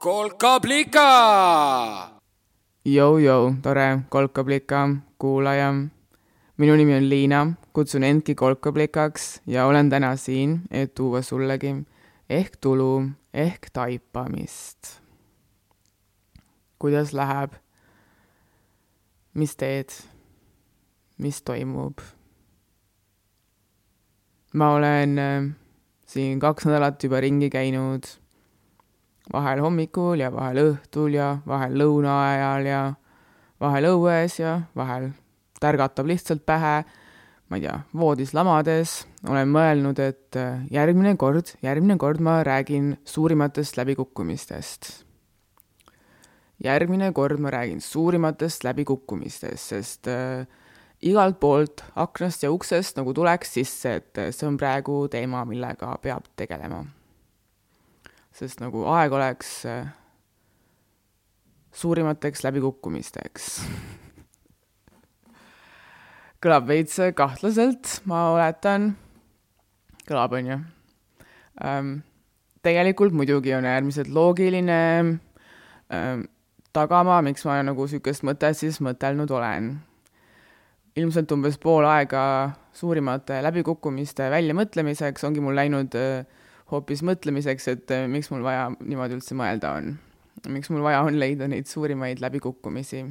kolkablika. Jou-jou, tore kolkablika kuulaja. minu nimi on Liina, kutsun endki kolkablikaks ja olen täna siin, et tuua sullegi ehk tulu ehk taipamist. kuidas läheb? mis teed? mis toimub? ma olen äh, siin kaks nädalat juba ringi käinud vahel hommikul ja vahel õhtul ja vahel lõuna ajal ja vahel õues ja vahel tärgatab lihtsalt pähe, ma ei tea, voodis lamades, olen mõelnud, et äh, järgmine kord, järgmine kord ma räägin suurimatest läbikukkumistest. järgmine kord ma räägin suurimatest läbikukkumistest, sest äh, igalt poolt aknast ja uksest nagu tuleks sisse, et äh, see on praegu teema, millega peab tegelema sest nagu aeg oleks äh, suurimateks läbikukkumisteks kõlab veits kahtlaselt, ma oletan. kõlab, on ju ähm,. tegelikult muidugi on äärmiselt loogiline ähm, tagamaa, miks ma nagu niisugust mõtet siis mõtelnud olen. ilmselt umbes pool aega suurimate läbikukkumiste väljamõtlemiseks ongi mul läinud äh, hoopis mõtlemiseks, et äh, miks mul vaja niimoodi üldse mõelda on. miks mul vaja on leida neid suurimaid läbikukkumisi.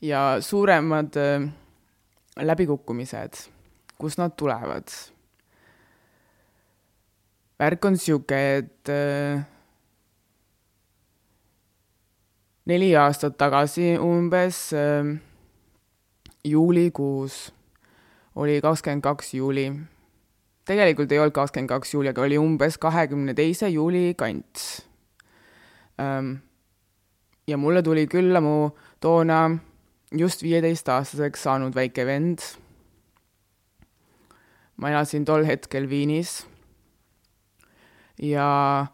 ja suuremad äh, läbikukkumised, kust nad tulevad? värk on sihuke, et äh, neli aastat tagasi umbes juulikuus oli kakskümmend kaks juuli tegelikult ei olnud kakskümmend kaks juuli, aga oli umbes kahekümne teise juuli kant. ja mulle tuli külla mu toona just viieteistaastaseks saanud väike vend. ma elasin tol hetkel Viinis ja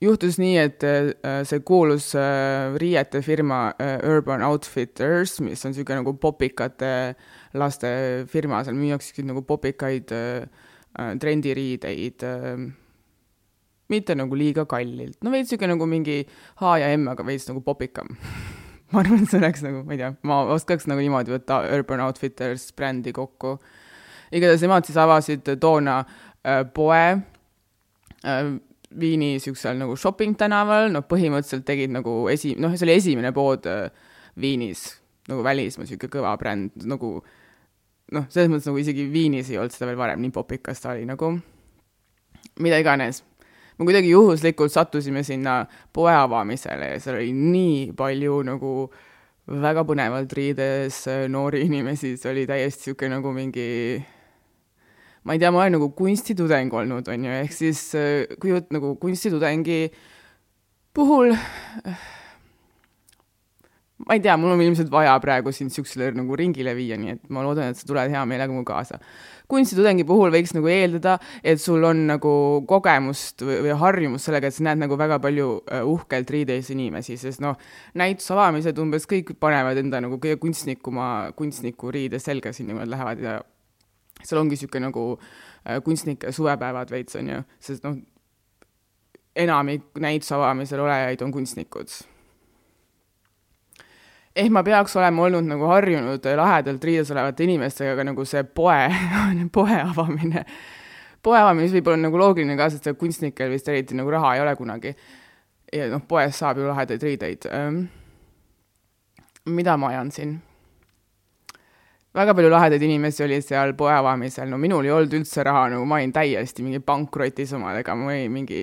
juhtus nii, et äh, see kuulus äh, riiete firma äh, Urban Outfitters, mis on niisugune nagu popikate laste firma, seal müüakse nagu popikaid trendiriideid, mitte nagu liiga kallilt, no veits niisugune nagu mingi H ja M, aga veits nagu popikam. Ma arvan, et see oleks nagu, ma ei tea, ma oskaks nagu niimoodi võtta Urban Outfitters brändi kokku. igatahes nemad siis avasid toona poe Viini niisugusel nagu shopping tänaval, noh, põhimõtteliselt tegid nagu esi-, noh, see oli esimene pood äh, Viinis, nagu välismaa niisugune kõva bränd, nagu noh, selles mõttes nagu isegi Viinis ei olnud seda veel varem, nii popikas ta oli nagu, mida iganes. me kuidagi juhuslikult sattusime sinna poe avamisele ja seal oli nii palju nagu väga põnevalt riides äh, noori inimesi, see oli täiesti niisugune nagu mingi ma ei tea, ma olen nagu kunstitudeng olnud, on ju, ehk siis äh, kujut-, nagu kunstitudengi puhul ma ei tea, mul on ilmselt vaja praegu sind niisugusele nagu ringile viia, nii et ma loodan, et sa tuled hea meelega mu kaasa. kunstitudengi puhul võiks nagu eeldada, et sul on nagu kogemust või, või harjumust sellega, et sa näed nagu väga palju uh, uhkelt riides inimesi, sest noh, näituse avamised umbes kõik panevad enda nagu kõige kunstnikuma kunstniku riide selga siin niimoodi lähevad ja seal ongi niisugune nagu äh, kunstnike suvepäevad veits, on ju, sest noh, enamik näituse avamisel olejaid on kunstnikud. Ehk ma peaks olema olnud nagu harjunud lahedalt riides olevate inimestega, aga nagu see poe poe avamine, poe avamine, mis võib olla nagu loogiline ka, sest kunstnikel vist eriti nagu raha ei ole kunagi. ja noh, poes saab ju lahedaid riideid. mida ma ajan siin? väga palju lahedaid inimesi oli seal poe avamisel, no minul ei olnud üldse raha, nagu ma olin täiesti mingi pankrotis omadega, ma olin mingi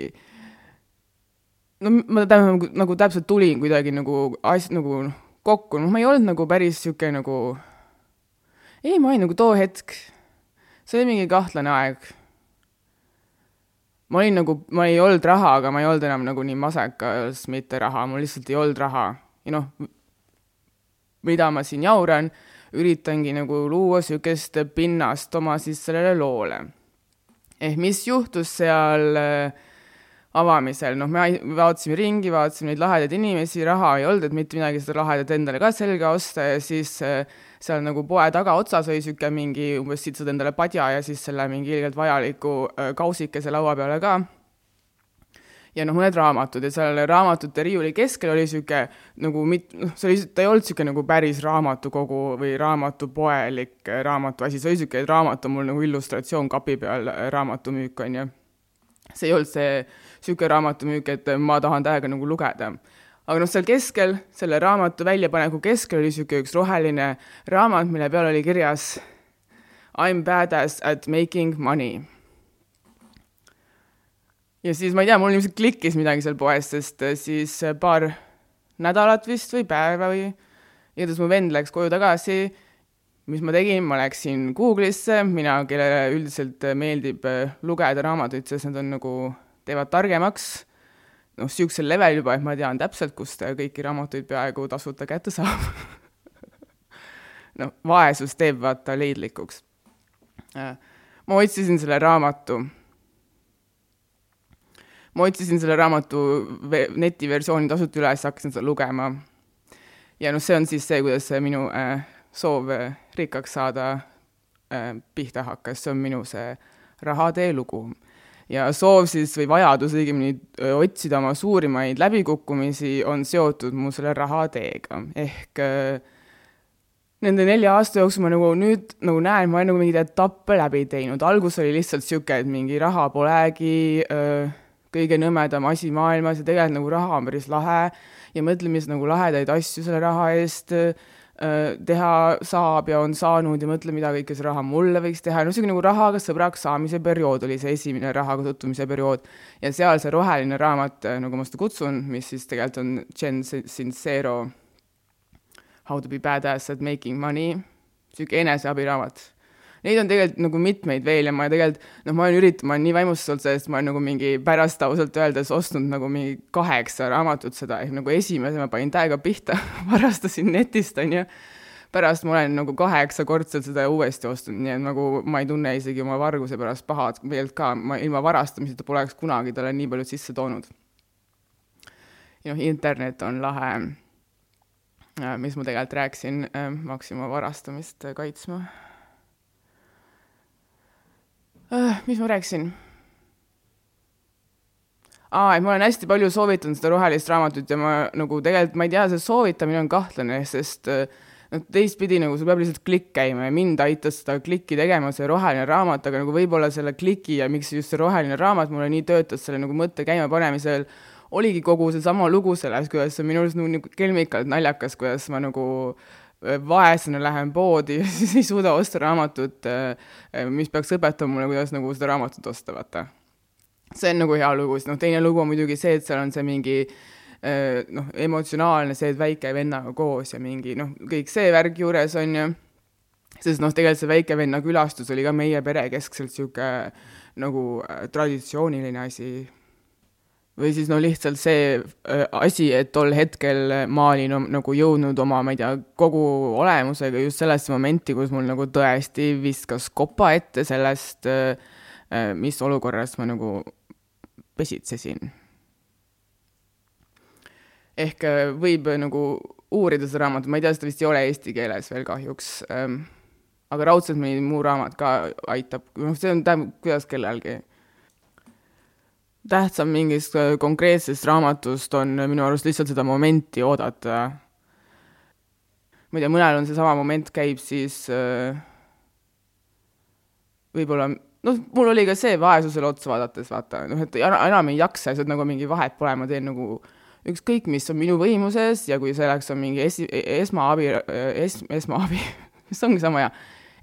no ma tähendab, nagu, nagu täpselt tulin kuidagi nagu as-, nagu kokku, noh, ma ei olnud nagu päris niisugune nagu, ei, ma olin nagu too hetk, see oli mingi kahtlane aeg. ma olin nagu, ma ei olnud raha, aga ma ei olnud enam nagu nii masekas mitte raha, mul lihtsalt ei olnud raha ja noh, mida ma siin jauran üritangi nagu luua niisugust pinnast oma siis sellele loole. ehk mis juhtus seal äh, avamisel, noh, me vaatasime ringi, vaatasime neid lahedaid inimesi, raha ei olnud, et mitte midagi seda lahedat endale ka selga osta ja siis äh, seal nagu poe tagaotsas oli niisugune mingi, umbes siit saad endale padja ja siis selle mingi ilgelt vajaliku äh, kausikese laua peale ka. ja noh, mõned raamatud ja seal raamatute riiuli keskel oli niisugune nagu mit-, noh, see oli, ta ei olnud niisugune nagu päris raamatukogu või raamatupoelik raamatuasi, see oli niisugune, et raamat on mul nagu illustratsioon kapi peal, raamatumüük, on ju. See ei olnud see niisugune raamatumüük, et ma tahan täiega nagu lugeda. Aga noh, seal keskel, selle raamatu väljapaneku keskel oli niisugune üks roheline raamat, mille peal oli kirjas I m badass at making money. Ja siis ma ei tea, mul ilmselt klikkis midagi seal poes, sest äh, siis äh, paar nädalat vist või päeva või igatahes mu vend läks koju tagasi, mis ma tegin, ma läksin Google'isse, mina, kellele üldiselt äh, meeldib lugeda raamatuid, sest nad on nagu, teevad targemaks, noh, niisugusel level juba, et ma tean täpselt, kust kõiki raamatuid peaaegu tasuta kätte saab noh, vaesus teeb vaata leidlikuks. ma otsisin selle raamatu ma otsisin selle raamatu netiversiooni tasuta üles, hakkasin seda lugema. ja noh, see on siis see, kuidas see minu äh, soov rikkaks saada äh, pihta hakkas, see on minu see rahatee lugu. ja soov siis või vajadus õigemini äh, otsida oma suurimaid läbikukkumisi on seotud mu selle rahateega, ehk äh, nende nelja aasta jooksul ma nagu nüüd nagu näen, ma olen nagu mingeid etappe läbi teinud, algus oli lihtsalt niisugune, et mingi raha polegi äh, kõige nõmedam asi maailmas ja tegelikult nagu raha on päris lahe ja mõtle, mis nagu lahedaid asju selle raha eest äh, teha saab ja on saanud ja mõtle, mida kõike see raha mulle võiks teha, no niisugune nagu rahaga sõbraks saamise periood oli see esimene rahaga tutvumise periood. ja seal see roheline raamat, äh, nagu ma seda kutsun, mis siis tegelikult on Jen Sincero How to be badass at making money, niisugune eneseabiraamat neid on tegelikult nagu mitmeid veel ja ma tegelikult, noh, ma olen üritanud, ma olen nii vaimustatud sellest, ma olen nagu mingi pärast ausalt öeldes ostnud nagu mingi kaheksa raamatut seda, ehk nagu esimese ma panin täiega pihta varastasin netist, on ju, pärast ma olen nagu kaheksakordselt seda uuesti ostnud, nii et nagu ma ei tunne isegi oma varguse pärast paha meelt ka, ma ilma varastamiseta poleks kunagi talle nii palju sisse toonud. ja noh, internet on lahe, äh, mis ma tegelikult rääkisin, ma hakkasin oma varastamist kaitsma uh,. mis ma rääkisin? aa, et ma olen hästi palju soovitanud seda rohelist raamatut ja ma nagu tegelikult ma ei tea, see soovitamine on kahtlane, sest noh, teistpidi nagu sul peab lihtsalt klikk käima ja mind aitas seda klikki tegema see roheline raamat, aga nagu võib-olla selle kliki ja miks just see roheline raamat mulle nii töötas selle nagu mõtte käimapanemisel, oligi kogu seesama lugu selles, kuidas see on minu arust nagu kelmikalt naljakas, kuidas ma nagu äh, vaesena lähen poodi ja siis ei suuda osta raamatut, äh, mis peaks õpetama mulle, kuidas nagu seda raamatut osta, vaata. see on nagu hea lugu, siis noh, teine lugu on muidugi see, et seal on see mingi äh, noh, emotsionaalne, see, et väike vennaga koos ja mingi noh, kõik see värk juures on ju, sest noh, tegelikult see väike venna külastus oli ka meie perekeskselt niisugune nagu äh, traditsiooniline asi või siis no lihtsalt see asi, et tol hetkel ma olin nagu jõudnud oma, ma ei tea, kogu olemusega just sellesse momenti, kus mul nagu tõesti viskas kopa ette sellest, mis olukorras ma nagu pesitsesin. ehk võib nagu uurida seda raamatut, ma ei tea, seda vist ei ole eesti keeles veel kahjuks, aga raudselt mõni muu raamat ka aitab, noh, see on, tähendab, kuidas kellelgi tähtsam mingist äh, konkreetsest raamatust on minu arust lihtsalt seda momenti oodata. ma ei tea, mõnel on seesama moment, käib siis äh, võib-olla noh, mul oli ka see vaesusele otsa vaadates, vaata, noh, et enam ei jaksa, lihtsalt nagu mingi vahet pole, ma teen nagu ükskõik, mis on minu võimuses ja kui selleks on mingi esi-, esmaabi, es-, esmaabi mis ongi sama hea,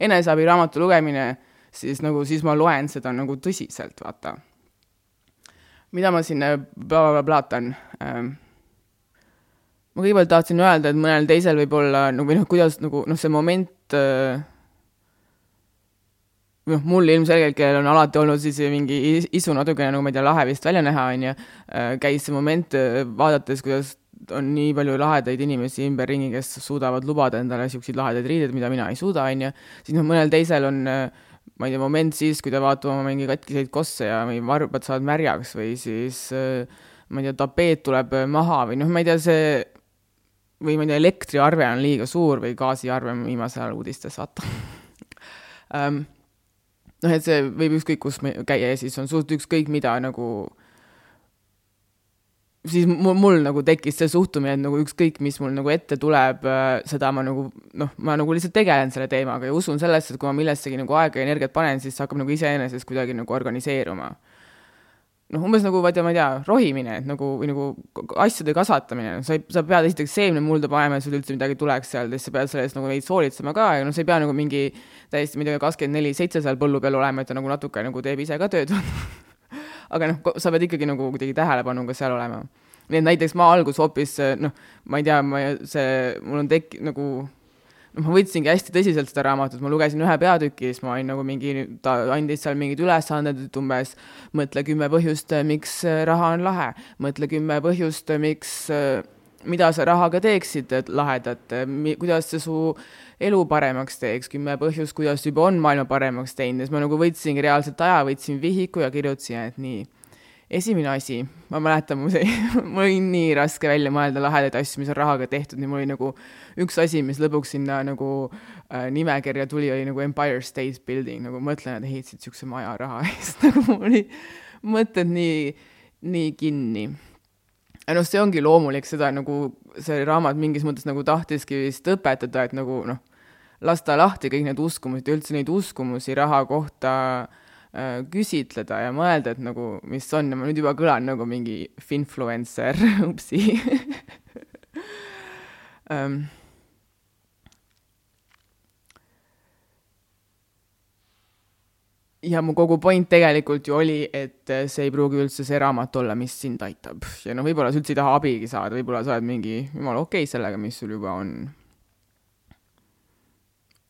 eneseabiraamatu lugemine, siis nagu, siis ma loen seda nagu tõsiselt, vaata mida ma siin blablablaatan ähm,. ma kõigepealt tahtsin öelda, et mõnel teisel võib olla nagu või noh, kuidas nagu noh, see moment äh, noh, mul ilmselgelt, kellel on alati olnud siis mingi isu natukene nagu ma ei tea, lahe vist välja näha, on ju, äh, käis see moment äh, vaadates, kuidas on nii palju lahedaid inimesi ümberringi, kes suudavad lubada endale niisuguseid lahedaid riideid, mida mina ei suuda, on ju, siis noh, mõnel teisel on äh, ma ei tea, moment siis, kui ta vaatab oma mingi katkiseid kosse ja varbad saavad märjaks või siis ma ei tea, tapeet tuleb maha või noh, ma ei tea, see või ma ei tea, elektriarve on liiga suur või gaasiarve on viimasel ajal uudistes vaata. Um, noh, et see võib ükskõik kus käia ja siis on suht ükskõik mida nagu siis mul, mul nagu tekkis see suhtumine, et nagu ükskõik, mis mul nagu ette tuleb, seda ma nagu noh, ma nagu lihtsalt tegelen selle teemaga ja usun sellesse, et kui ma millessegi nagu aega ja energiat panen, siis see hakkab nagu iseenesest kuidagi nagu organiseeruma. noh, umbes nagu tea, ma ei tea, rohimine, et nagu, või nagu asjade kasvatamine, sa ei, sa pead esiteks seemne mulda panema, et sul üldse midagi tuleks seal, siis sa pead selle eest nagu veits hoolitsema ka ja noh, sa ei pea nagu mingi täiesti, ma ei tea, kakskümmend neli seitse seal põllu peal olema, et ta nagu natuke nagu teeb ise ka tööd aga noh, sa pead ikkagi nagu kuidagi tähelepanuga seal olema. nii et näiteks ma alguses hoopis noh, ma ei tea, ma see, mul on tek-, nagu noh, ma võtsingi hästi tõsiselt seda raamatut, ma lugesin ühe peatüki, siis ma olin nagu mingi, ta andis seal mingid ülesanded, et umbes mõtle kümme põhjust, miks raha on lahe, mõtle kümme põhjust, miks, mida sa rahaga teeksid lahedat, kuidas see su elu paremaks teeks, kümme põhjust, kuidas juba on maailma paremaks teinud. Ja siis ma nagu võtsingi reaalselt aja, võtsin vihiku ja kirjutasin, et nii. Esimene asi, ma mäletan, mul see, mul oli nii raske välja mõelda lahedaid asju, mis on rahaga tehtud, nii mul oli nagu üks asi, mis lõpuks sinna nagu äh, nimekirja tuli, oli nagu Empire State Building, nagu mõtlen, et ehitasid niisuguse maja raha eest. Nagu mul oli mõtted nii, nii kinni. Ja noh, see ongi loomulik, seda nagu see raamat mingis mõttes nagu tahtiski vist õpetada, et nagu noh, lasta lahti kõik need uskumused ja üldse neid uskumusi raha kohta äh, küsitleda ja mõelda, et nagu, mis on. Ja ma nüüd juba kõlan nagu mingi finfluencer, upsi. Um, ja mu kogu point tegelikult ju oli, et see ei pruugi üldse see raamat olla, mis sind aitab ja no võib-olla sa üldse ei taha abigi saada, võib-olla sa oled mingi jumala okei okay sellega, mis sul juba on.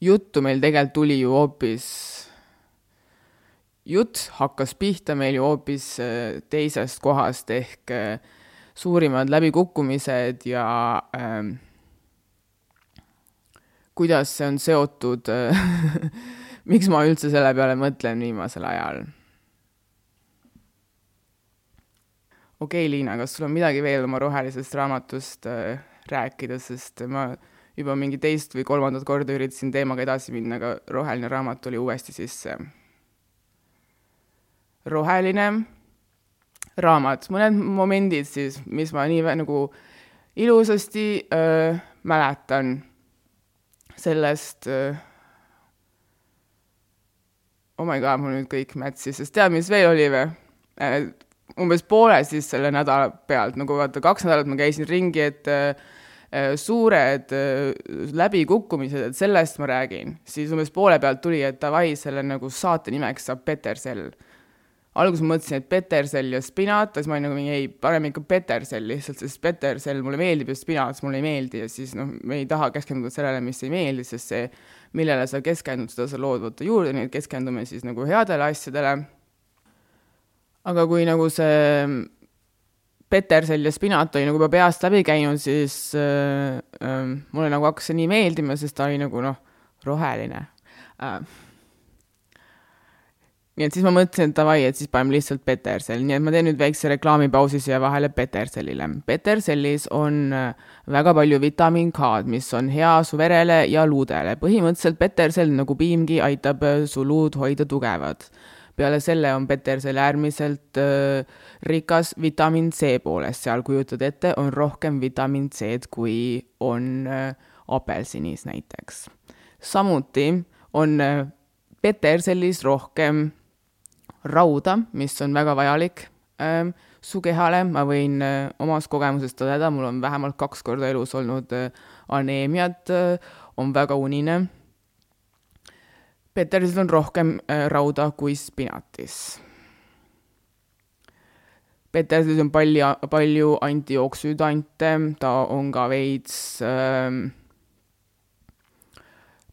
juttu meil tegelikult tuli ju hoopis jutt hakkas pihta meil ju hoopis äh, teisest kohast ehk äh, suurimad läbikukkumised ja ähm, kuidas see on seotud äh, miks ma üldse selle peale mõtlen viimasel ajal? okei okay,, Liina, kas sul on midagi veel oma rohelisest raamatust äh, rääkida, sest ma juba mingi teist või kolmandat korda üritasin teemaga edasi minna, aga roheline raamat tuli uuesti sisse. Roheline raamat, mõned momendid siis, mis ma nii nagu ilusasti öö, mäletan sellest öö, oh my god, mul nüüd kõik mätsis, sest tead, mis veel oli või? umbes poole siis selle nädala pealt, nagu vaata, kaks nädalat ma käisin ringi, et äh, suured äh, läbikukkumised, et sellest ma räägin, siis umbes poole pealt tuli, et davai, selle nagu saate nimeks saab Petersell alguses ma mõtlesin, et petersell ja spinat, siis ma olin nagu mingi ei, parem ikka petersell lihtsalt, sest petersell mulle meeldib ja spinat mulle ei meeldi ja siis noh, me ei taha keskenduda sellele, mis ei meeldi, sest see, millele sa keskendud, seda sa lood võtta juurde, nii et keskendume siis nagu headele asjadele. aga kui nagu see petersell ja spinat oli nagu juba peast läbi käinud, siis äh, äh, mulle nagu hakkas see nii meeldima, sest ta oli nagu noh, roheline äh, nii et siis ma mõtlesin, et davai, et siis paneme lihtsalt Petersell, nii et ma teen nüüd väikse reklaamipausi siia vahele Petersellile. Petersellis on äh, väga palju vitamiin K-d, mis on hea su verele ja luudele. põhimõtteliselt Petersell nagu piimgi aitab äh, su luud hoida tugevad. peale selle on Petersell äärmiselt äh, rikas vitamiin C poolest, seal kujutad ette, on rohkem vitamiin C-d, kui on äh, apelsinis näiteks. samuti on äh, Petersellis rohkem rauda, mis on väga vajalik ähm, su kehale, ma võin äh, omast kogemusest tõdeda, mul on vähemalt kaks korda elus olnud äh, aneemiat äh,, on väga unine. Petersil on rohkem äh, rauda kui spinatis. Petersis on palju, palju antijooksüdante, ta on ka veits äh,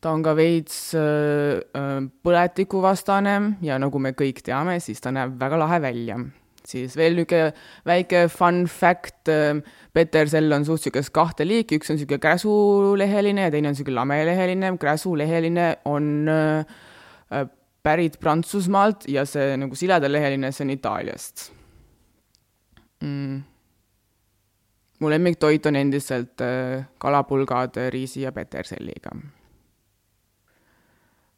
ta on ka veits äh, äh, põletikuvastane ja nagu me kõik teame, siis ta näeb väga lahe välja. siis veel niisugune väike fun fact, äh, Petersell on suht niisugust kahte liiki, üks on niisugune kräsuleheline ja teine on niisugune lameleheline, kräsuleheline on pärit Prantsusmaalt ja see nagu siledaleheline, see on Itaaliast. Mm. Mu lemmiktoit on endiselt kalapulgad riisi ja peterselliga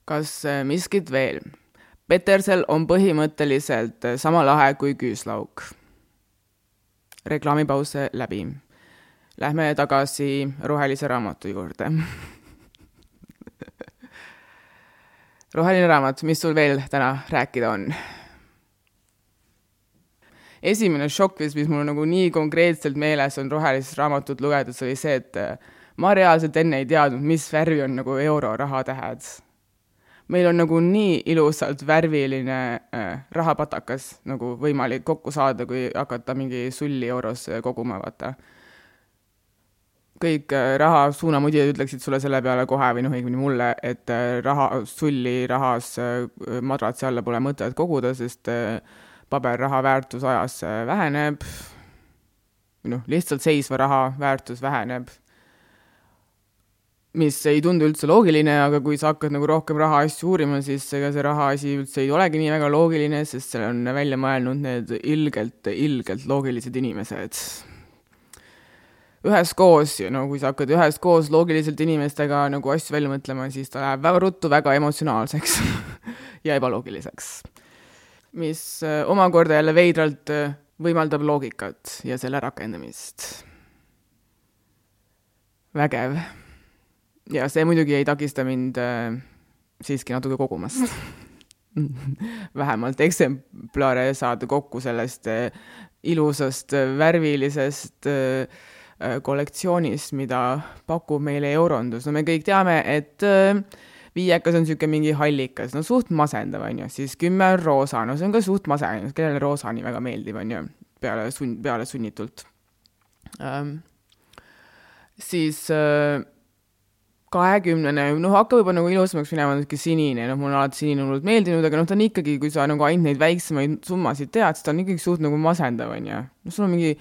kas äh, miskit veel? Petersel on põhimõtteliselt äh, sama lahe kui küüslauk. reklaamipaus läbi. Lähme tagasi rohelise raamatu juurde roheline raamat, mis sul veel täna rääkida on? esimene šokk, mis mul nagu nii konkreetselt meeles on rohelist raamatut lugedes, oli see, et ma reaalselt enne ei teadnud, mis värvi on nagu euro rahatähed. Meil on nagu nii ilusalt värviline äh, rahapatakas nagu võimalik kokku saada, kui hakata mingi sulli euros äh, koguma, vaata. kõik äh, raha suunamudijad ütleksid sulle selle peale kohe või noh, õigemini mulle, et äh, raha, sulli rahas äh, madratsi alla pole mõtet koguda, sest äh, paberraha väärtus ajas äh, väheneb, noh, lihtsalt seisva raha väärtus väheneb mis ei tundu üldse loogiline, aga kui sa hakkad nagu rohkem rahaasju uurima, siis ega see rahaasi üldse ei olegi nii väga loogiline, sest selle on välja mõelnud need ilgelt, ilgelt loogilised inimesed. üheskoos, no kui sa hakkad üheskoos loogiliselt inimestega nagu asju välja mõtlema, siis ta läheb väga ruttu väga emotsionaalseks ja ebaloogiliseks. mis äh, omakorda jälle veidralt äh, võimaldab loogikat ja selle rakendamist. vägev ja see muidugi ei takista mind äh, siiski natuke kogumast vähemalt eksemplare saada kokku sellest äh, ilusast äh, värvilisest kollektsioonist, mida pakub meile Eurondus. no me kõik teame, et viiekas on niisugune mingi hallikas, no suht masendav, on ju, siis kümme on roosa, no see on ka suht masendav, kellele roosa nii väga meeldib, on ju, peale sun-, peale sunnitult ähm,. siis äh, kahekümnene, noh, hakkab juba nagu ilusamaks minema, niisugune sinine, noh, mulle on alati sinine hullult meeldinud, aga noh, ta on ikkagi, kui sa nagu ainult neid väiksemaid summasid tead, siis ta on ikkagi suht nagu masendav, on ju. noh, sul on mingi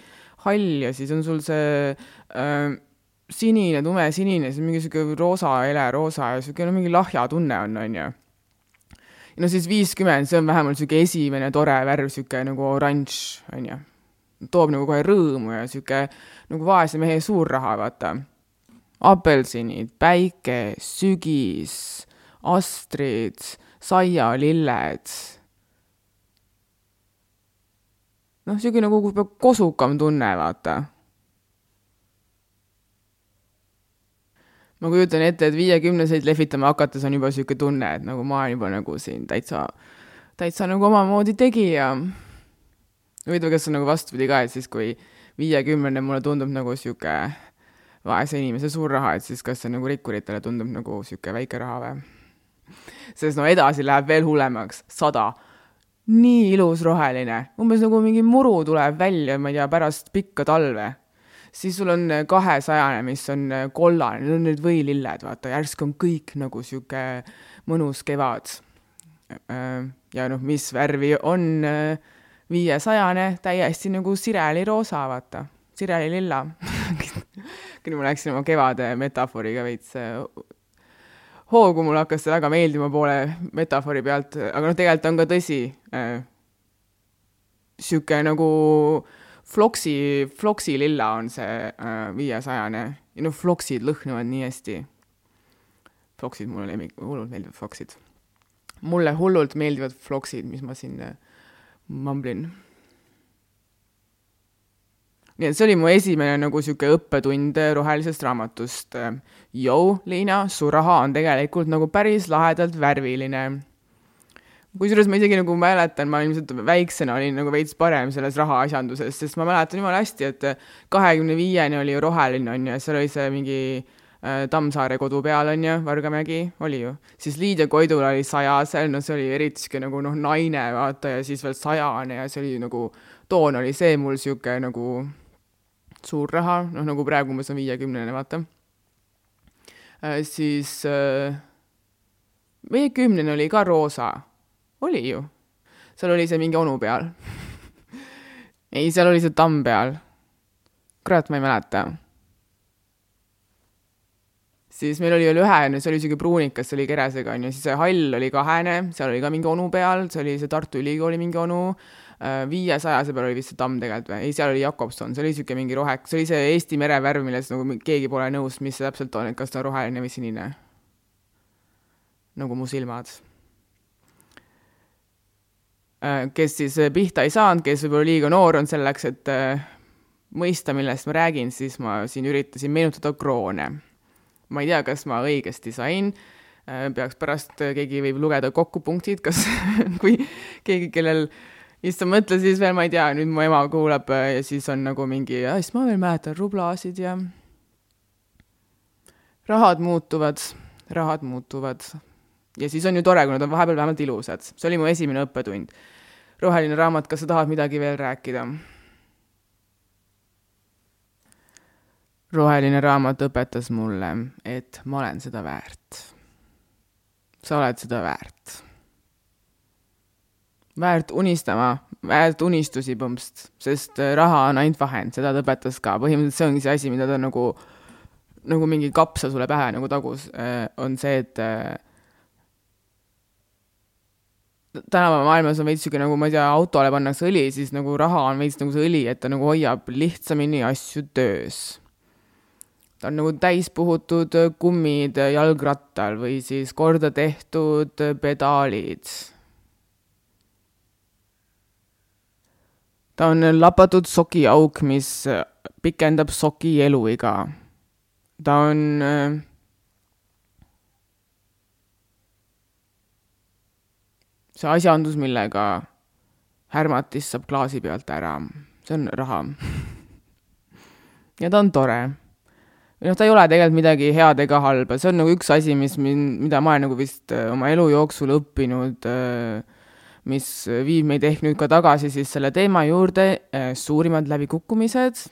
hall ja siis on sul see äh, sinine, tumesinine, siis mingi niisugune roosa, heleroosa ja niisugune no, mingi lahja tunne on, on ju. no siis viiskümmend, see on vähemalt niisugune esimene tore värv, niisugune nagu oranž, on ju. toob nagu kohe rõõmu ja niisugune nagu vaese mehe suur raha, vaata apelsinid, päike, sügis, astrid, saialilled. noh, niisugune nagu peab kosukam tunne, vaata. ma kujutan ette, et viiekümneseid lehvitama hakates on juba niisugune tunne, et nagu ma olen juba nagu siin täitsa, täitsa nagu omamoodi tegija. huvitav, kas on nagu vastupidi ka, et siis, kui viiekümnene mulle tundub nagu niisugune vaese inimese suur raha, et siis kas see nagu rikkuritele tundub nagu niisugune väike raha või? sest no edasi läheb veel hullemaks, sada. nii ilus roheline, umbes nagu mingi muru tuleb välja, ma ei tea, pärast pikka talve. siis sul on kahesajane, mis on kollane, need on need võililled, vaata, järsku on kõik nagu niisugune mõnus kevad. ja noh, mis värvi on viiesajane, täiesti nagu sireliroosa, vaata, sirelililla küll ma läksin oma kevade metafooriga veits äh, hoogu, mulle hakkas see väga meeldima poole metafoori pealt, aga noh, tegelikult on ka tõsi äh,, sihuke nagu floksi, floksi lilla on see äh, viiesajane ja noh, floksid lõhnuvad nii hästi. Floksid, mulle lemmik, hullult meeldivad floksid. mulle hullult meeldivad floksid, mis ma siin äh, mamblin nii et see oli mu esimene nagu niisugune õppetund rohelisest raamatust. Jou, Liina, su raha on tegelikult nagu päris lahedalt värviline. kusjuures ma isegi nagu mäletan, ma ilmselt väiksena olin nagu veits parem selles rahaasjanduses, sest ma mäletan jumala hästi, et kahekümne viieni oli ju roheline, on ju, ja seal oli see mingi äh, Tammsaare kodu peal, on ju, Vargamägi, oli ju. siis Liidia Koidul oli sajasel, no see oli eriti sihuke nagu noh, naine, vaata, ja siis veel sajane ja see oli nagu, toon oli see mul sihuke nagu suur raha, noh nagu praegu umbes on viiekümnene, vaata äh,. siis äh, viiekümnene oli ka roosa, oli ju, seal oli see mingi onu peal ei, seal oli see tamm peal. kurat, ma ei mäleta. siis meil oli veel ühene, see oli siuke pruunikas, see oli keresega onju, siis see hall oli kahene, seal oli ka mingi onu peal, see oli see Tartu Ülikooli mingi onu Äh, viiesajase peal oli vist see tamm tegelikult või, ei, seal oli Jakobson, see oli niisugune mingi rohe, see oli see Eesti merevärv, milles nagu keegi pole nõus, mis see täpselt on, et kas ta on roheline või sinine. nagu mu silmad. Äh, kes siis pihta ei saanud, kes võib-olla liiga noor on selleks, et äh, mõista, millest ma räägin, siis ma siin üritasin meenutada kroone. ma ei tea, kas ma õigesti sain, peaks pärast, keegi võib lugeda kokku punktid, kas kui keegi, kellel issand, mõtle siis veel, ma ei tea, nüüd mu ema kuulab ja siis on nagu mingi, siis ma veel mäletan rublasid ja rahad muutuvad, rahad muutuvad. ja siis on ju tore, kui nad on vahepeal vähemalt ilusad. see oli mu esimene õppetund. roheline raamat, kas sa tahad midagi veel rääkida? roheline raamat õpetas mulle, et ma olen seda väärt. sa oled seda väärt. Väärt unistama, väärt unistusi põmst, sest raha on ainult vahend, seda ta õpetas ka, põhimõtteliselt see ongi see asi, mida ta nagu nagu mingi kapsal sulle pähe nagu tagus, äh, on see, et äh, tänapäeva maailmas on veits sihuke nagu, ma ei tea, autole pannakse õli, siis nagu raha on veits nagu see õli, et ta nagu hoiab lihtsamini asju töös. ta on nagu täis puhutud kummid jalgrattal või siis korda tehtud pedaalid. Ta on lapatud sokiauk, mis pikendab soki eluiga. Ta on äh, see asjandus, millega härmatist saab klaasi pealt ära, see on raha. Ja ta on tore. noh, ta ei ole tegelikult midagi head ega halba, see on nagu üks asi, mis mind, mida ma olen nagu vist äh, oma elu jooksul õppinud, äh, mis viib meid ehk nüüd ka tagasi siis selle teema juurde, suurimad läbikukkumised.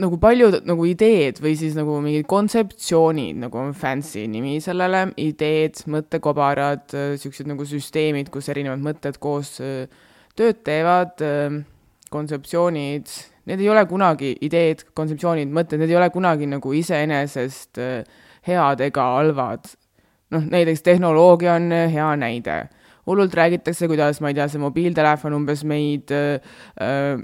Nagu paljud nagu ideed või siis nagu mingid kontseptsioonid, nagu on fancy nimi sellele, ideed, mõttekobarad, niisugused nagu süsteemid, kus erinevad mõtted koos tööd teevad, kontseptsioonid, need ei ole kunagi ideed, kontseptsioonid, mõtted, need ei ole kunagi nagu iseenesest head ega halvad. noh, näiteks tehnoloogia on hea näide. hullult räägitakse, kuidas, ma ei tea, see mobiiltelefon umbes meid äh,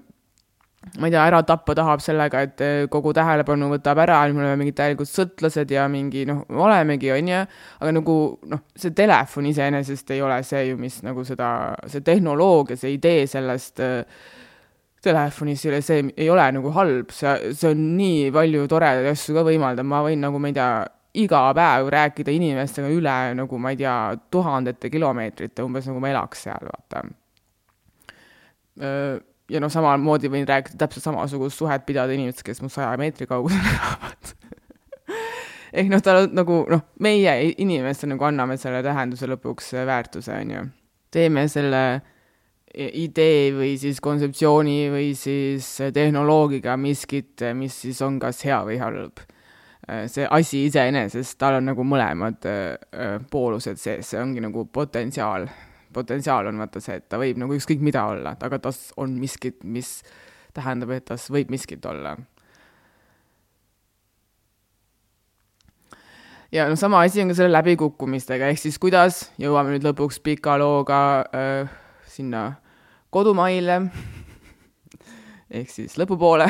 ma ei tea, ära tappa tahab sellega, et kogu tähelepanu võtab ära, me oleme mingid täielikud sõltlased ja mingi noh, olemegi, on ju, aga nagu noh, see telefon iseenesest ei ole see ju, mis nagu seda, see tehnoloogia, see idee sellest äh, telefonist ei ole see, ei ole nagu halb, see, see on nii palju toredaid asju ka võimaldab, ma võin nagu, ma ei tea, iga päev rääkida inimestega üle nagu ma ei tea, tuhandete kilomeetrite, umbes nagu ma elaks seal, vaata ja noh, samamoodi võin rääkida täpselt samasugust suhet pidada inimestega, kes mu saja meetri kaugusel elavad ehk noh, tal on nagu noh, meie inimestena nagu anname selle tähenduse lõpuks väärtuse, on ju. teeme selle idee või siis kontseptsiooni või siis tehnoloogiga miskit, mis siis on kas hea või halb. see asi iseenesest, tal on nagu mõlemad äh, poolused sees, see ongi nagu potentsiaal potentsiaal on vaata see, et ta võib nagu ükskõik mida olla, aga tas on miskit, mis tähendab, et tas võib miskit olla. ja noh, sama asi on ka selle läbikukkumistega, ehk siis kuidas, jõuame nüüd lõpuks pika looga äh, sinna kodumaile ehk siis lõpupoole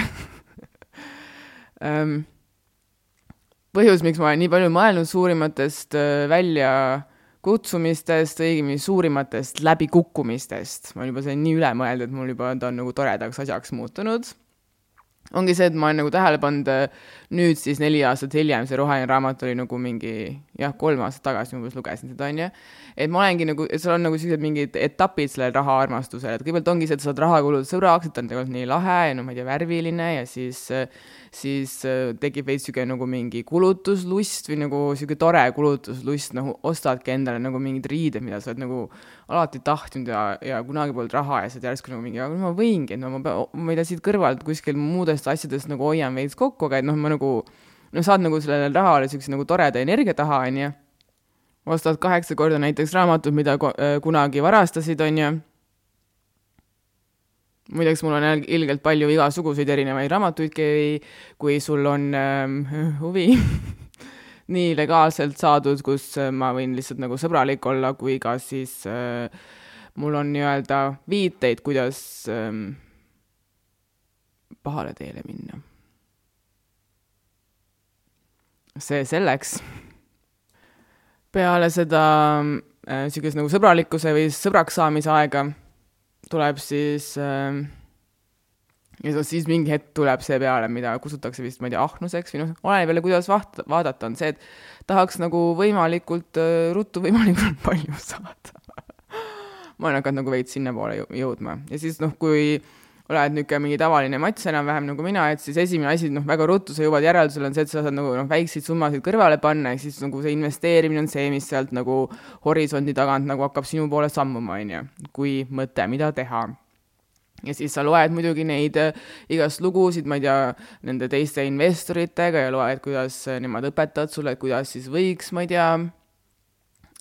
ähm, põhjus, miks ma olen nii palju mõelnud suurimatest äh, välja äh, kutsumistest, õigemini suurimatest läbikukkumistest. ma olen juba selle nii üle mõelnud, et mul juba ta on nagu toredaks asjaks muutunud. Ongi see, et ma olen nagu tähele pannud nüüd siis neli aastat hiljem, see roheline raamat oli nagu mingi jah, kolm aastat tagasi umbes lugesin seda, onju. et ma olengi nagu, seal on nagu sellised mingid etapid sellel rahaarmastusel, et kõigepealt ongi see, et sa saad raha kulutada sõbraks, et ta on tegelikult nii lahe ja no ma ei tea, värviline ja siis siis äh, tekib veits niisugune nagu mingi kulutuslust või nagu niisugune tore kulutuslust, nagu ostadki endale nagu mingid riided, mida sa oled nagu alati tahtnud ja, ja kunagi polnud raha ja saad järsku nagu mingi, aga ma võingi, no ma pean, ma ei tea, siit kõrvalt kuskil muudest asjadest nagu hoian veits kokku, aga et noh, ma nagu, noh, saad nagu sellele rahale niisuguse nagu toreda energia taha, on ju. ostad kaheksa korda näiteks raamatut, mida äh, kunagi varastasid, on ju muideks mul on ilgelt palju igasuguseid erinevaid raamatuid, kui sul on ähm, huvi nii legaalselt saadud, kus äh, ma võin lihtsalt nagu sõbralik olla, kui ka siis äh, mul on nii-öelda viiteid, kuidas ähm, pahale teele minna. see selleks. peale seda niisuguse nagu sõbralikkuse või sõbraks saamise aega, tuleb siis äh, ja siis mingi hetk tuleb see peale, mida kutsutakse vist, ma ei tea, ahnuseks või noh, oleneb jälle, kuidas vaht-, vaadata, on see, et tahaks nagu võimalikult äh, ruttu võimalikult palju saada. Ma olen hakanud nagu veits sinnapoole jõudma. Ja siis noh, kui oled niisugune mingi tavaline mats enam-vähem nagu mina, et siis esimene asi, noh, väga ruttu sa jõuad järeldusele, on see, et sa saad nagu noh, väikseid summasid kõrvale panna, ehk siis nagu see investeerimine on see, mis sealt nagu horisondi tagant nagu hakkab sinu poole sammuma, on ju, kui mõte, mida teha. Ja siis sa loed muidugi neid äh, igast lugusid, ma ei tea, nende teiste investoritega ja loed, kuidas äh, nemad õpetavad sulle, et kuidas siis võiks, ma ei tea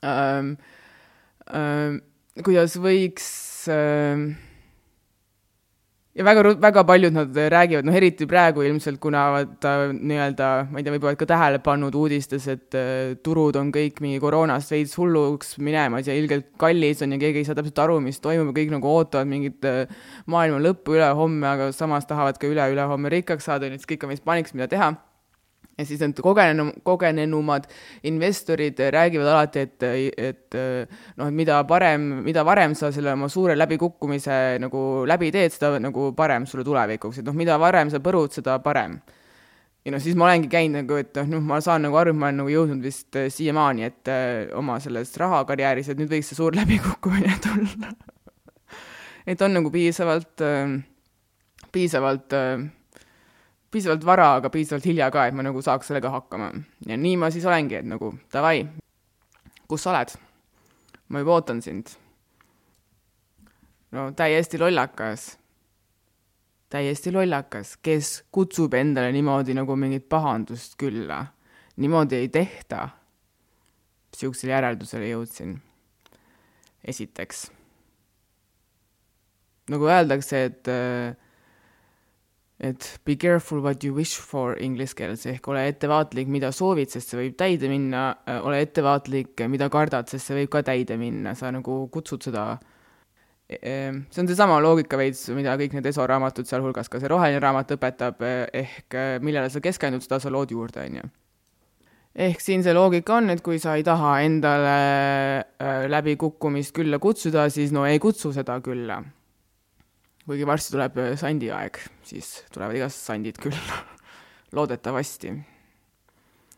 ähm,, ähm, kuidas võiks ähm, ja väga, väga paljud nad räägivad, noh eriti praegu ilmselt, kuna vaata nii-öelda, ma ei tea, võib-olla ka tähele pannud uudistes, et äh, turud on kõik mingi koroonast veits hulluks minemas ja ilgelt kallis on ja keegi ei saa täpselt aru, mis toimub ja kõik nagu ootavad mingit äh, maailma lõppu ülehomme, aga samas tahavad ka üle-ülehomme rikkaks saada, nii et siis kõik on vist paniks, mida teha ja siis need kogenenum, kogenenumad investorid räägivad alati, et, et noh, et mida parem, mida varem sa selle oma suure läbikukkumise nagu läbi teed, seda nagu parem sulle tulevikuks, et noh, mida varem sa põrud, seda parem. ja noh, siis ma olengi käinud nagu, et noh, ma saan nagu aru, et ma olen nagu jõudnud vist äh, siiamaani, et äh, oma selles rahakarjääris, et nüüd võiks see suur läbikukkumine tulla et on nagu piisavalt äh,, piisavalt piisavalt vara, aga piisavalt hilja ka, et ma nagu saaks sellega hakkama. ja nii ma siis olengi, et nagu davai, kus sa oled? ma juba ootan sind. no täiesti lollakas. täiesti lollakas, kes kutsub endale niimoodi nagu mingit pahandust külla. niimoodi ei tehta. niisugusele järeldusele jõudsin. esiteks. nagu öeldakse, et äh, et be careful what you wish for inglise keeles ehk ole ettevaatlik, mida soovid, sest see võib täide minna, äh, ole ettevaatlik, mida kardad, sest see võib ka täide minna, sa nagu kutsud seda e, e, see on seesama loogika veits, mida kõik need ESO raamatud, sealhulgas ka see roheline raamat õpetab, eh, ehk millele sa keskendud, seda sa lood juurde, on ju. ehk siin see loogika on, et kui sa ei taha endale äh, läbikukkumist külla kutsuda, siis no ei kutsu seda külla kuigi varsti tuleb äh, sandiaeg, siis tulevad igast sandid küll loodetavasti.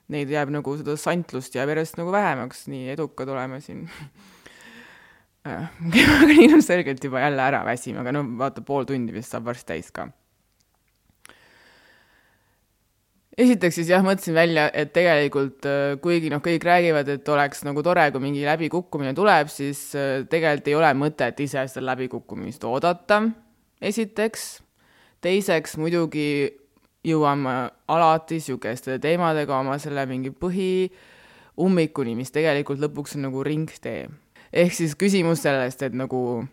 Neid jääb nagu, seda santlust jääb järjest nagu vähemaks, nii edukad oleme siin aga ilmselgelt juba jälle ära väsime, aga no vaata, pool tundi vist saab varsti täis ka. esiteks siis jah, mõtlesin välja, et tegelikult äh, kuigi noh, kõik räägivad, et oleks nagu tore, kui mingi läbikukkumine tuleb, siis äh, tegelikult ei ole mõtet ise seda läbikukkumist oodata esiteks, teiseks muidugi jõuame alati niisuguste teemadega oma selle mingi põhiummikuni, mis tegelikult lõpuks on nagu ringtee. ehk siis küsimus sellest, et nagu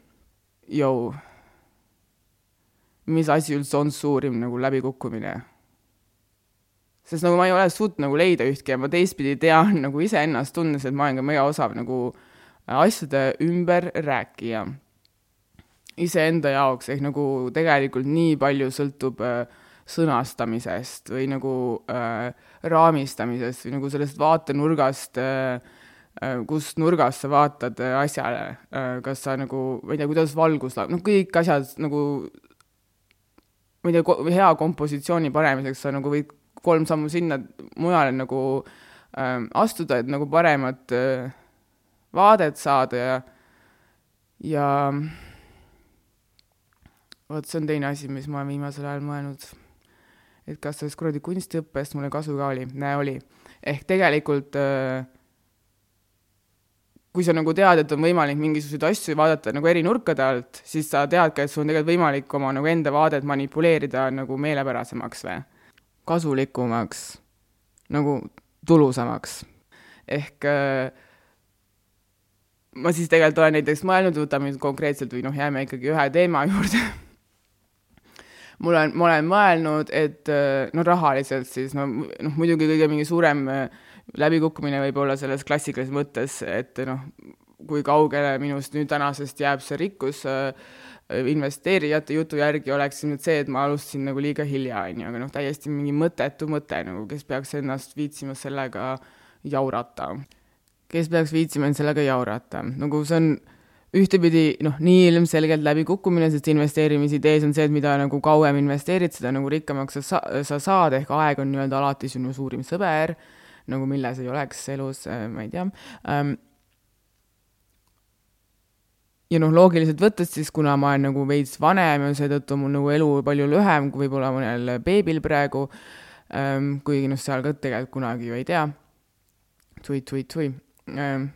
jõu, mis asi üldse on suurim nagu läbikukkumine? sest nagu ma ei ole suutnud nagu leida ühtki ja ma teistpidi tean nagu iseennast tundes, et ma olen ka mega osav nagu asjade ümberrääkija iseenda jaoks, ehk nagu tegelikult nii palju sõltub äh, sõnastamisest või nagu äh, raamistamisest või nagu sellest vaatenurgast äh,, äh, kust nurgast sa vaatad äh, asjale äh,, kas sa nagu, ma ei tea, kuidas valgus läheb, noh, kõik asjad nagu, ma ei tea, hea kompositsiooni panemiseks sa nagu võid kolm sammu sinna mujale nagu äh, astuda, et nagu paremat äh, vaadet saada ja, ja vot see on teine asi, mis ma olen viimasel ajal mõelnud. et kas sellest kuradi kunstiõppest mulle kasu ka oli, näe oli. ehk tegelikult äh, kui sa nagu tead, et on võimalik mingisuguseid asju vaadata nagu eri nurkade alt, siis sa tead ka, et sul on tegelikult võimalik oma nagu enda vaadet manipuleerida nagu meelepärasemaks või kasulikumaks, nagu tulusamaks. ehk äh, ma siis tegelikult olen näiteks mõelnud, võtame nüüd konkreetselt või noh, jääme ikkagi ühe teema juurde mul on, ma olen mõelnud, et äh, no rahaliselt siis no, noh, muidugi kõige mingi suurem äh, läbikukkumine võib olla selles klassikalises mõttes, et noh, kui kaugele minust nüüd tänasest jääb see rikkus äh, investeerijate jutu järgi oleks nüüd see, et ma alustasin nagu liiga hilja, on ju, aga noh, täiesti mingi mõttetu mõte nagu, kes peaks ennast viitsima sellega jaurata. kes peaks viitsima end sellega jaurata, nagu see on ühtepidi noh, nii ilmselgelt läbikukkumine, sest investeerimisidees on see, et mida nagu kauem investeerid, seda nagu rikkamaks sa, sa saad, ehk aeg on nii-öelda alati sinu suurim sõber, nagu milles ei oleks elus, äh, ma ei tea ähm,. ja noh, loogiliselt võttes siis, kuna ma olen nagu veits vanem ja seetõttu mul nagu elu palju lühem kui võib-olla mõnel beebil praegu ähm,, kuigi noh, seal ka tegelikult kunagi ju ei tea tui-tui-tui ähm,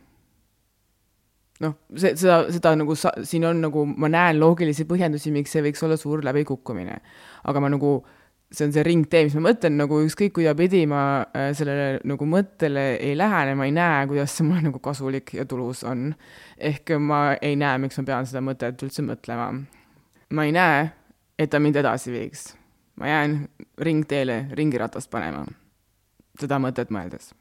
noh, see, seda, seda nagu sa-, siin on nagu, ma näen loogilisi põhjendusi, miks see võiks olla suur läbikukkumine. aga ma nagu, see on see ringtee, mis ma mõtlen, nagu ükskõik kuidapidi ma äh, sellele nagu mõttele ei lähene, ma ei näe, kuidas see mulle nagu kasulik ja tulus on. ehk ma ei näe, miks ma pean seda mõtet üldse mõtlema. ma ei näe, et ta mind edasi viiks. ma jään ringteele ringiratast panema. seda mõtet mõeldes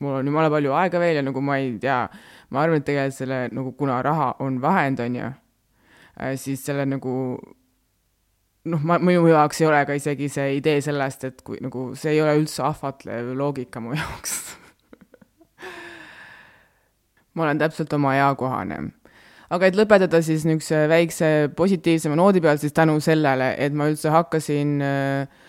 mul on jumala palju aega veel ja nagu ma ei tea, ma arvan, et tegelikult selle nagu, kuna raha on vahend, on ju, äh, siis selle nagu noh, ma, minu jaoks ei ole ka isegi see idee sellest, et kui nagu see ei ole üldse ahvatlev loogika mu jaoks ma olen täpselt oma eakohane. aga et lõpetada siis niisuguse väikse positiivsema noodi peal, siis tänu sellele, et ma üldse hakkasin äh,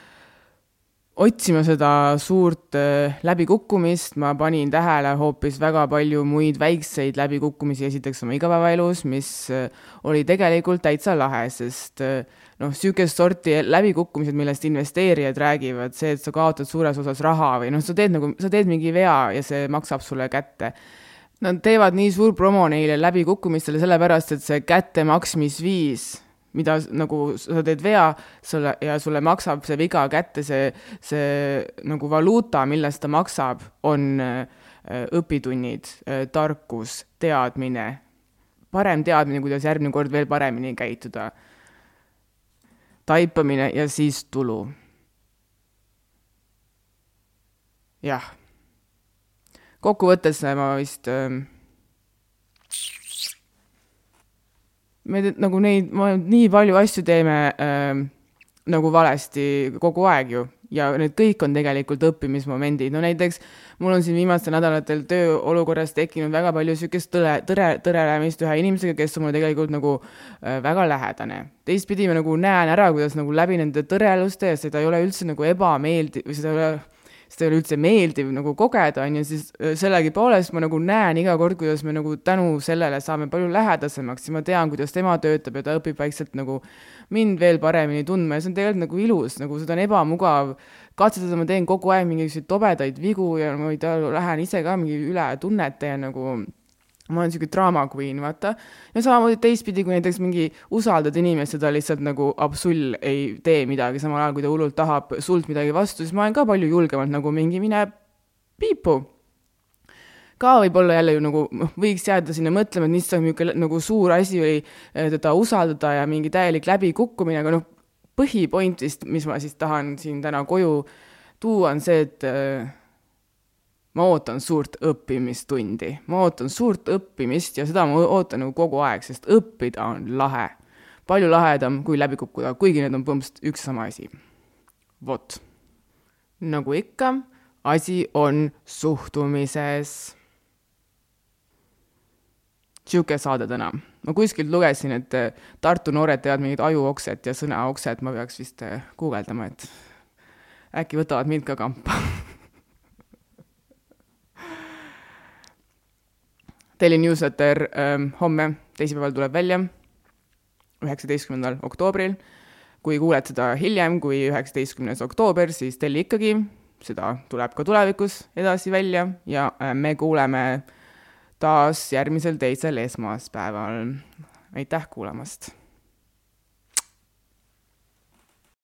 otsima seda suurt äh, läbikukkumist, ma panin tähele hoopis väga palju muid väikseid läbikukkumisi esiteks oma igapäevaelus, mis äh, oli tegelikult täitsa lahe, sest äh, noh, niisugust sorti läbikukkumised, millest investeerijad räägivad, see, et sa kaotad suures osas raha või noh, sa teed nagu, sa teed mingi vea ja see maksab sulle kätte. Nad teevad nii suur promo neile läbikukkumistele sellepärast, et see kättemaksmisviis mida nagu sa teed vea, sulle ja sulle maksab see viga kätte, see, see nagu valuuta, millest ta maksab, on äh, õpitunnid, äh, tarkus, teadmine, parem teadmine, kuidas järgmine kord veel paremini käituda, taipamine ja siis tulu. jah. kokkuvõttes ma vist äh, me nagu neid, nii palju asju teeme äh, nagu valesti kogu aeg ju ja need kõik on tegelikult õppimismomendid, no näiteks mul on siin viimastel nädalatel tööolukorras tekkinud väga palju niisugust tõle, tõre, tõrelemist ühe inimesega, kes on mulle tegelikult nagu äh, väga lähedane. teistpidi ma nagu näen ära, kuidas nagu läbi nende tõreluste ja seda ei ole üldse nagu ebameeldiv või seda ei ole seda ei ole üldse meeldiv nagu kogeda, on ju, siis äh, sellegipoolest ma nagu näen iga kord, kuidas me nagu tänu sellele saame palju lähedasemaks ja ma tean, kuidas tema töötab ja ta õpib vaikselt nagu mind veel paremini tundma ja see on tegelikult nagu ilus, nagu seda on ebamugav katsetada, ma teen kogu aeg mingisuguseid tobedaid vigu ja ma ei tea, lähen ise ka mingi üle tunnete ja nagu ma olen niisugune draama queen, vaata. ja samamoodi teistpidi, kui näiteks mingi usaldad inimest ja ta lihtsalt nagu absull ei tee midagi, samal ajal kui ta hullult tahab sult midagi vastu, siis ma olen ka palju julgemalt nagu mingi mine piipu. ka võib-olla jälle ju nagu noh, võiks jääda sinna mõtlema, et issand, niisugune nagu suur asi oli eh, teda usaldada ja mingi täielik läbikukkumine, aga noh, põhipoint vist, mis ma siis tahan siin täna koju tuua, on see, et äh, ma ootan suurt õppimistundi, ma ootan suurt õppimist ja seda ma ootan nagu kogu aeg, sest õppida on lahe. palju lahedam kui läbi kukkuda, kuigi need on põhimõtteliselt üks sama asi. vot. nagu ikka, asi on suhtumises. niisugune saade täna. ma kuskilt lugesin, et Tartu noored teevad mingit ajuokset ja sõnaokset, ma peaks vist guugeldama, et äkki võtavad mind ka kampa Daily Newsletter ähm, homme, teisipäeval tuleb välja, üheksateistkümnendal oktoobril. kui kuuled seda hiljem kui üheksateistkümnes oktoober, siis telli ikkagi, seda tuleb ka tulevikus edasi välja ja äh, me kuuleme taas järgmisel teisel esmaspäeval. aitäh kuulamast!